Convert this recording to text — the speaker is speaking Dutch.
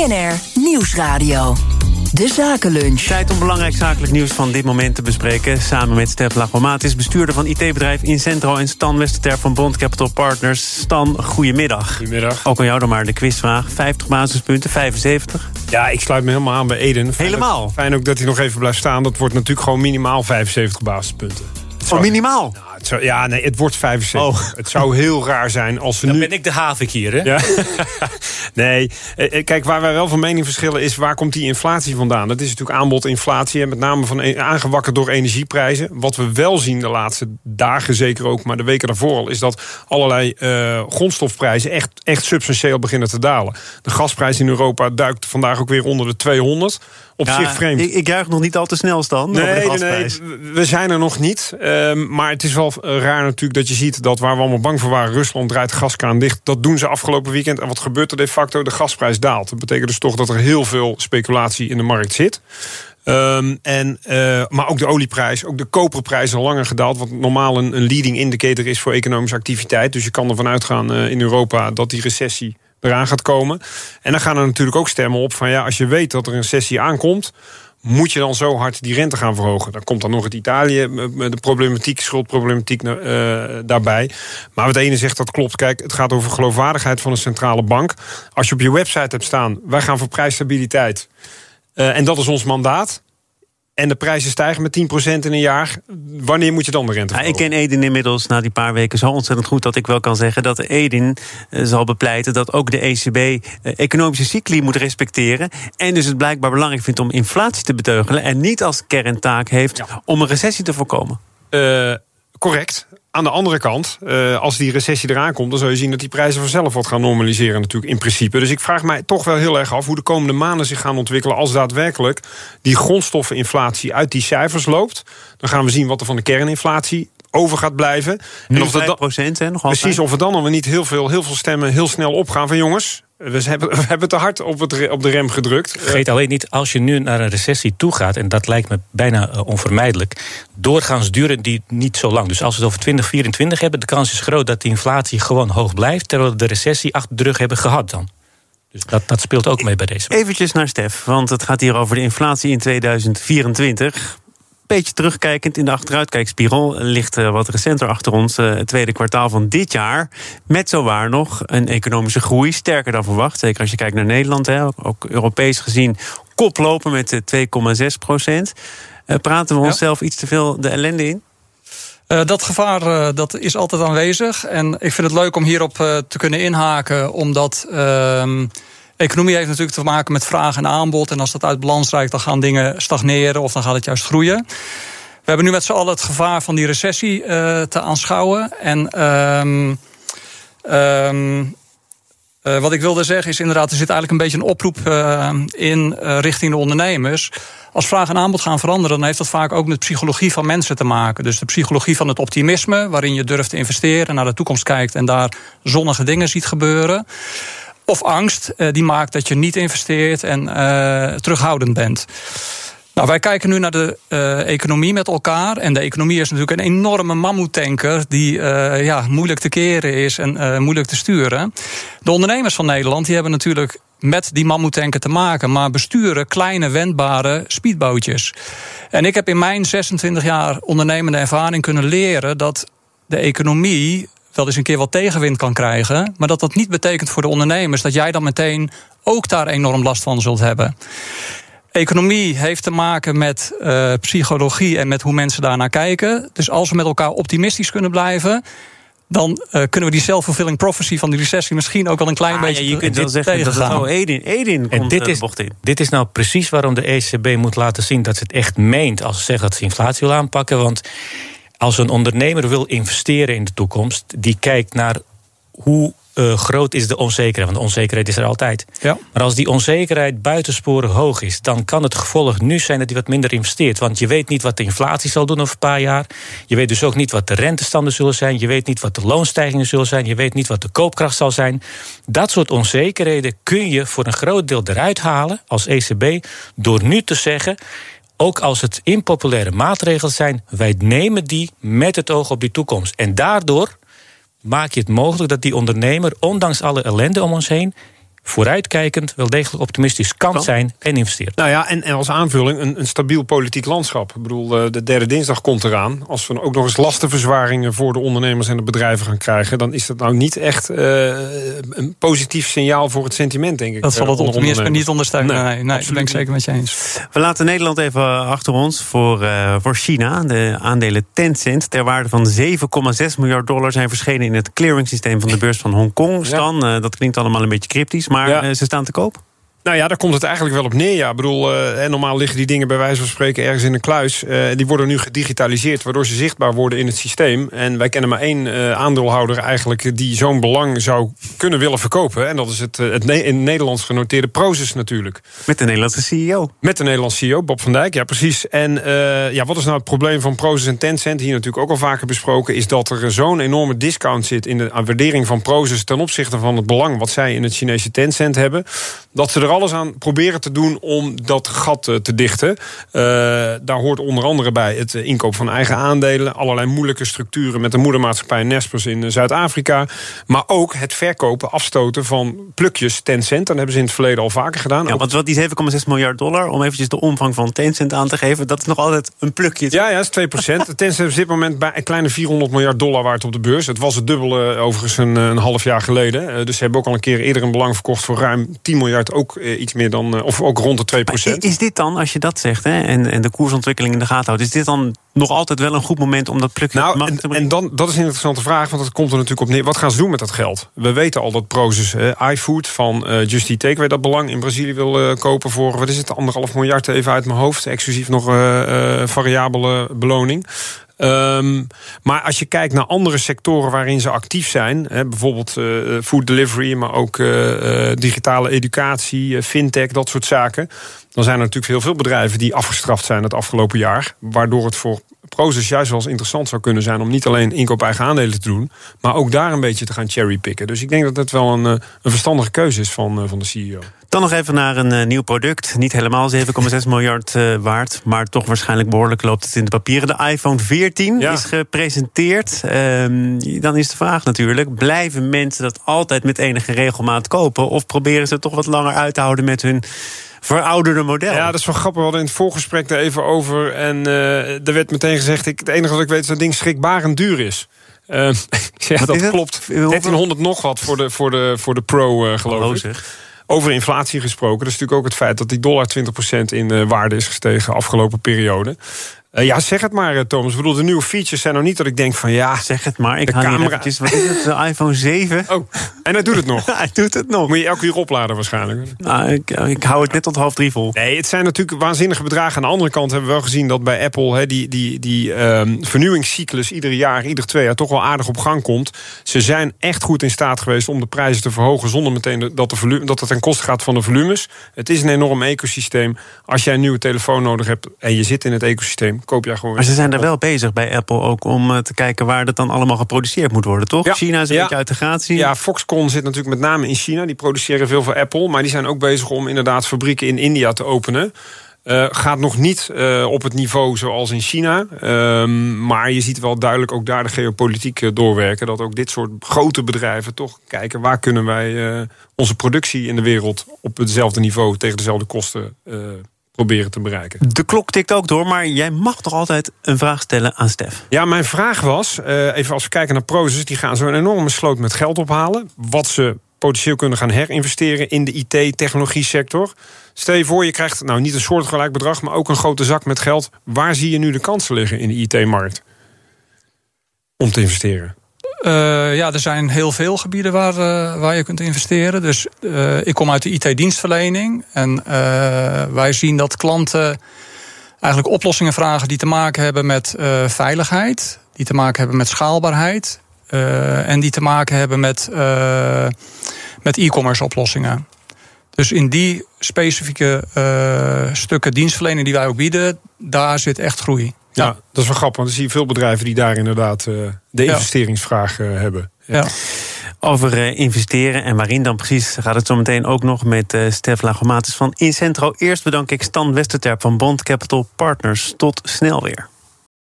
BNR Nieuwsradio. De Zakenlunch. Tijd om belangrijk zakelijk nieuws van dit moment te bespreken. Samen met Stef Lagomatis, bestuurder van IT-bedrijf Incentro... en Stan Westerter van Bond Capital Partners. Stan, goedemiddag. Goedemiddag. Ook aan jou dan maar de quizvraag. 50 basispunten, 75? Ja, ik sluit me helemaal aan bij Eden. Fijn helemaal? Ook, fijn ook dat hij nog even blijft staan. Dat wordt natuurlijk gewoon minimaal 75 basispunten. Oh, minimaal? Nou, het zou, ja, nee, het wordt 75. Oh. Het zou heel raar zijn als we Dan nu... ben ik de havik hier, hè? Ja. nee, kijk, waar wij wel van mening verschillen is... waar komt die inflatie vandaan? Dat is natuurlijk aanbodinflatie... en met name van, aangewakkerd door energieprijzen. Wat we wel zien de laatste dagen zeker ook... maar de weken daarvoor al... is dat allerlei uh, grondstofprijzen echt, echt substantieel beginnen te dalen. De gasprijs in Europa duikt vandaag ook weer onder de 200 op ja, zich vreemd. Ik, ik juich nog niet al te snel, Stan. Nee, nee, nee, we zijn er nog niet. Um, maar het is wel raar natuurlijk dat je ziet dat waar we allemaal bang voor waren... Rusland draait de gaskraan dicht. Dat doen ze afgelopen weekend. En wat gebeurt er de facto? De gasprijs daalt. Dat betekent dus toch dat er heel veel speculatie in de markt zit. Um, en, uh, maar ook de olieprijs, ook de koperprijs al langer gedaald. Wat normaal een, een leading indicator is voor economische activiteit. Dus je kan ervan uitgaan uh, in Europa dat die recessie eraan gaat komen. En dan gaan er natuurlijk ook stemmen op van ja, als je weet dat er een sessie aankomt, moet je dan zo hard die rente gaan verhogen? Dan komt dan nog het Italië, de problematiek, schuldproblematiek uh, daarbij. Maar wat de ene zegt, dat klopt. Kijk, het gaat over geloofwaardigheid van een centrale bank. Als je op je website hebt staan, wij gaan voor prijsstabiliteit. Uh, en dat is ons mandaat en de prijzen stijgen met 10% in een jaar, wanneer moet je dan de rente ja, Ik ken Edin inmiddels na die paar weken zo ontzettend goed dat ik wel kan zeggen dat Edin uh, zal bepleiten dat ook de ECB uh, economische cycli moet respecteren. En dus het blijkbaar belangrijk vindt om inflatie te beteugelen en niet als kerntaak heeft ja. om een recessie te voorkomen. Uh, correct. Aan de andere kant, uh, als die recessie eraan komt... dan zul je zien dat die prijzen vanzelf wat gaan normaliseren natuurlijk in principe. Dus ik vraag mij toch wel heel erg af hoe de komende maanden zich gaan ontwikkelen... als daadwerkelijk die grondstoffeninflatie uit die cijfers loopt. Dan gaan we zien wat er van de kerninflatie over gaat blijven. Nu en of dat procent, hè, nog Precies, of er dan nog niet heel veel, heel veel stemmen heel snel opgaan van jongens... We hebben, we hebben te hard op, het, op de rem gedrukt. Vergeet alleen niet, als je nu naar een recessie toe gaat... en dat lijkt me bijna uh, onvermijdelijk... doorgaans duren die niet zo lang. Dus als we het over 2024 hebben... de kans is groot dat de inflatie gewoon hoog blijft... terwijl we de recessie achter de rug hebben gehad dan. Dus dat, dat speelt ook mee bij deze. Eventjes naar Stef, want het gaat hier over de inflatie in 2024 beetje terugkijkend in de achteruitkijkspiegel ligt uh, wat recenter achter ons uh, het tweede kwartaal van dit jaar. Met zowaar nog een economische groei, sterker dan verwacht. Zeker als je kijkt naar Nederland, hè, ook Europees gezien koplopen met 2,6 procent. Uh, praten we onszelf ja. iets te veel de ellende in? Uh, dat gevaar uh, dat is altijd aanwezig. En ik vind het leuk om hierop uh, te kunnen inhaken, omdat. Economie heeft natuurlijk te maken met vraag en aanbod. En als dat uit balans raakt, dan gaan dingen stagneren of dan gaat het juist groeien. We hebben nu met z'n allen het gevaar van die recessie uh, te aanschouwen. En um, um, uh, wat ik wilde zeggen is inderdaad, er zit eigenlijk een beetje een oproep uh, in richting de ondernemers. Als vraag en aanbod gaan veranderen, dan heeft dat vaak ook met psychologie van mensen te maken. Dus de psychologie van het optimisme, waarin je durft te investeren, naar de toekomst kijkt en daar zonnige dingen ziet gebeuren. Of angst, uh, die maakt dat je niet investeert en uh, terughoudend bent. Nou, wij kijken nu naar de uh, economie met elkaar. En de economie is natuurlijk een enorme mammoetanker... die ja, moeilijk te keren is en moeilijk te sturen. De ondernemers van Nederland die hebben natuurlijk met die mammoetanker te maken... maar besturen kleine, wendbare speedbootjes. En ik heb in mijn 26 jaar ondernemende ervaring kunnen leren... dat de economie wel eens een keer wat tegenwind kan krijgen. Maar dat dat niet betekent voor de ondernemers dat jij dan meteen ook daar enorm last van zult hebben. Economie heeft te maken met uh, psychologie en met hoe mensen daarnaar kijken. Dus als we met elkaar optimistisch kunnen blijven. Dan uh, kunnen we die self-fulfilling prophecy van die recessie misschien ook al een klein ah, beetje. Ja, je kunt wel zeggen dat het nou Edin, Edin en komt dit is, bocht in. Dit is nou precies waarom de ECB moet laten zien dat ze het echt meent als ze zeggen dat ze inflatie wil aanpakken. Want als een ondernemer wil investeren in de toekomst, die kijkt naar hoe uh, groot is de onzekerheid. Want de onzekerheid is er altijd. Ja. Maar als die onzekerheid buitensporig hoog is, dan kan het gevolg nu zijn dat hij wat minder investeert. Want je weet niet wat de inflatie zal doen over een paar jaar. Je weet dus ook niet wat de rentestanden zullen zijn. Je weet niet wat de loonstijgingen zullen zijn. Je weet niet wat de koopkracht zal zijn. Dat soort onzekerheden kun je voor een groot deel eruit halen als ECB door nu te zeggen ook als het impopulaire maatregelen zijn, wij nemen die met het oog op die toekomst. En daardoor maak je het mogelijk dat die ondernemer, ondanks alle ellende om ons heen, vooruitkijkend, wel degelijk optimistisch kan, Kan. zijn en investeert. Nou ja, en, en als aanvulling een, een stabiel politiek landschap. Ik bedoel, eh, de derde dinsdag komt eraan. Als we ook nog eens lastenverzwaringen voor de ondernemers en de bedrijven gaan krijgen, dan is dat nou niet echt eh, een positief signaal voor het sentiment, denk ik. Dat zal eh, het optimisme niet ondersteunen. Nee, Nee, nee, dat absoluut ben ik zeker met je eens. We laten Nederland even achter ons voor, eh, voor China. De aandelen Tencent ter waarde van 7,6 miljard dollar zijn verschenen in het clearingsysteem van de beurs van Hongkong. Stan, eh, dat klinkt allemaal een beetje cryptisch, maar Ja. eh, ze staan te koop. Nou ja, daar komt het eigenlijk wel op neer. Ja. Ik bedoel, eh, normaal liggen die dingen bij wijze van spreken ergens in een kluis. Eh, die worden nu gedigitaliseerd, waardoor ze zichtbaar worden in het systeem. En wij kennen maar één eh, aandeelhouder eigenlijk die zo'n belang zou kunnen willen verkopen. En dat is het, eh, het ne- in Nederlands genoteerde Prozus natuurlijk. Met de Nederlandse CEO. Met de Nederlandse CEO, Bob van Dijk, ja precies. En eh, ja, wat is nou het probleem van Prozus en Tencent? Hier natuurlijk ook al vaker besproken... is dat er zo'n enorme discount zit in de waardering van Prozus... ten opzichte van het belang wat zij in het Chinese Tencent hebben... dat ze er alles aan proberen te doen om dat gat eh, te dichten. Eh, daar hoort onder andere bij het eh, inkoop van eigen aandelen... allerlei moeilijke structuren met de moedermaatschappij Nespers in Zuid-Afrika... maar ook het verkopen, afstoten van plukjes Tencent. Dat hebben ze in het verleden al vaker gedaan. Ja, want wat die 7,6 miljard dollar, om eventjes de omvang van Tencent aan te geven, dat is nog altijd een plukje. Ja, ja, dat is 2 procent. Tencent is op dit moment bij een kleine 400 miljard dollar waard op de beurs. Het was het dubbele overigens een, een half jaar geleden. Dus ze hebben ook al een keer eerder een belang verkocht voor ruim 10 miljard. Ook iets meer dan, eh, of ook rond de 2 Maar procent. Is dit dan, als je dat zegt hè, en, en de koersontwikkeling in de gaten houdt, is dit dan nog altijd wel een goed moment om dat plukje Nou, en, te brengen? en dan, dat is een interessante vraag, want dat komt er natuurlijk op neer. Wat gaan ze doen met dat geld? We weten al dat Prozus eh, iFood van eh Just Eat Takeaway dat belang in Brazilië wil eh, kopen voor, wat is het, anderhalf miljard even uit mijn hoofd. Exclusief nog eh, eh, variabele beloning. Ehm, maar als je kijkt naar andere sectoren waarin ze actief zijn, hè, bijvoorbeeld eh, food delivery, maar ook eh, eh, digitale educatie, eh, fintech, dat soort zaken, dan zijn er natuurlijk heel veel bedrijven die afgestraft zijn het afgelopen jaar, waardoor het voor Prozus juist wel eens interessant zou kunnen zijn om niet alleen inkoop eigen aandelen te doen, maar ook daar een beetje te gaan cherrypicken. Dus ik denk dat het wel een, eh, een verstandige keuze is van, eh, van de CEO. Dan nog even naar een eh, nieuw product. Niet helemaal 7,6 miljard waard, maar toch waarschijnlijk behoorlijk loopt het in de papieren. De iPhone 14 Ja. is gepresenteerd. Ehm, dan is de vraag natuurlijk: blijven mensen dat altijd met enige regelmaat kopen? Of proberen ze het toch wat langer uit te houden met hun verouderde model? Ja, dat is wel grappig. We hadden in het voorgesprek daar even over. En eh er werd meteen gezegd: ik, het enige wat ik weet is dat ding schrikbarend duur is. Eh, ja, dat klopt. Hoeveel? 1300 nog wat voor de, voor de, voor de Pro, eh, geloof Hallo ik. zeg. Over inflatie gesproken. Dat is natuurlijk ook het feit dat die dollar 20% in eh, waarde is gestegen afgelopen periode. Eh, ja, zeg het maar, eh, Thomas. Ik bedoel, de nieuwe features zijn nou niet dat ik denk van ja. Zeg het maar. Ik De camera- eventjes, wat is het? De iPhone 7? Oh, en hij doet het nog. Hij doet het nog. Moet je elke uur opladen waarschijnlijk. Nou, ik, ik hou het net tot half drie vol. Nee, het zijn natuurlijk waanzinnige bedragen. Aan de andere kant hebben we wel gezien dat bij Apple hè, die, die, die ehm, vernieuwingscyclus ieder jaar, ieder twee jaar toch wel aardig op gang komt. Ze zijn echt goed in staat geweest om de prijzen te verhogen zonder meteen dat, de volume, dat het ten koste gaat van de volumes. Het is een enorm ecosysteem. Als jij een nieuwe telefoon nodig hebt en je zit in het ecosysteem, koop jij gewoon. Maar ze zijn er wel bezig bij Apple ook om eh, te kijken waar dat dan allemaal geproduceerd moet worden, toch? Ja. China is een Ja. beetje uit de gratie. Ja, Foxconn zit natuurlijk met name in China. Die produceren veel voor Apple. Maar die zijn ook bezig om inderdaad fabrieken in India te openen. Eh, gaat nog niet eh, op het niveau zoals in China. Ehm, maar je ziet wel duidelijk ook daar de geopolitiek doorwerken. Dat ook dit soort grote bedrijven toch kijken... waar kunnen wij onze productie in de wereld op hetzelfde niveau... tegen dezelfde kosten proberen te bereiken. De klok tikt ook door, maar jij mag toch altijd een vraag stellen aan Stef? Ja, mijn vraag was, eh, even als we kijken naar Prozus... die gaan zo'n enorme sloot met geld ophalen. Wat ze potentieel kunnen gaan herinvesteren in de IT-technologie sector. Stel je voor, je krijgt nou niet een soortgelijk bedrag... maar ook een grote zak met geld. Waar zie je nu de kansen liggen in de IT-markt? Om te investeren. Eh, ja, er zijn heel veel gebieden waar, eh, waar je kunt investeren. Dus eh, ik kom uit de IT-dienstverlening. En wij zien dat klanten eigenlijk oplossingen vragen die te maken hebben met veiligheid, die te maken hebben met schaalbaarheid en die te maken hebben met, met e-commerce oplossingen. Dus in die specifieke stukken dienstverlening die wij ook bieden, daar zit echt groei. Ja, dat is wel grappig, want dan zie je veel bedrijven... die daar inderdaad eh, de Ja. investeringsvraag eh, hebben. Ja. Over eh, investeren en waarin dan precies gaat het zo meteen ook nog met Stef Lagomatis van Incentro. Eerst bedank ik Stan Westerterp van Bond Capital Partners. Tot snel weer.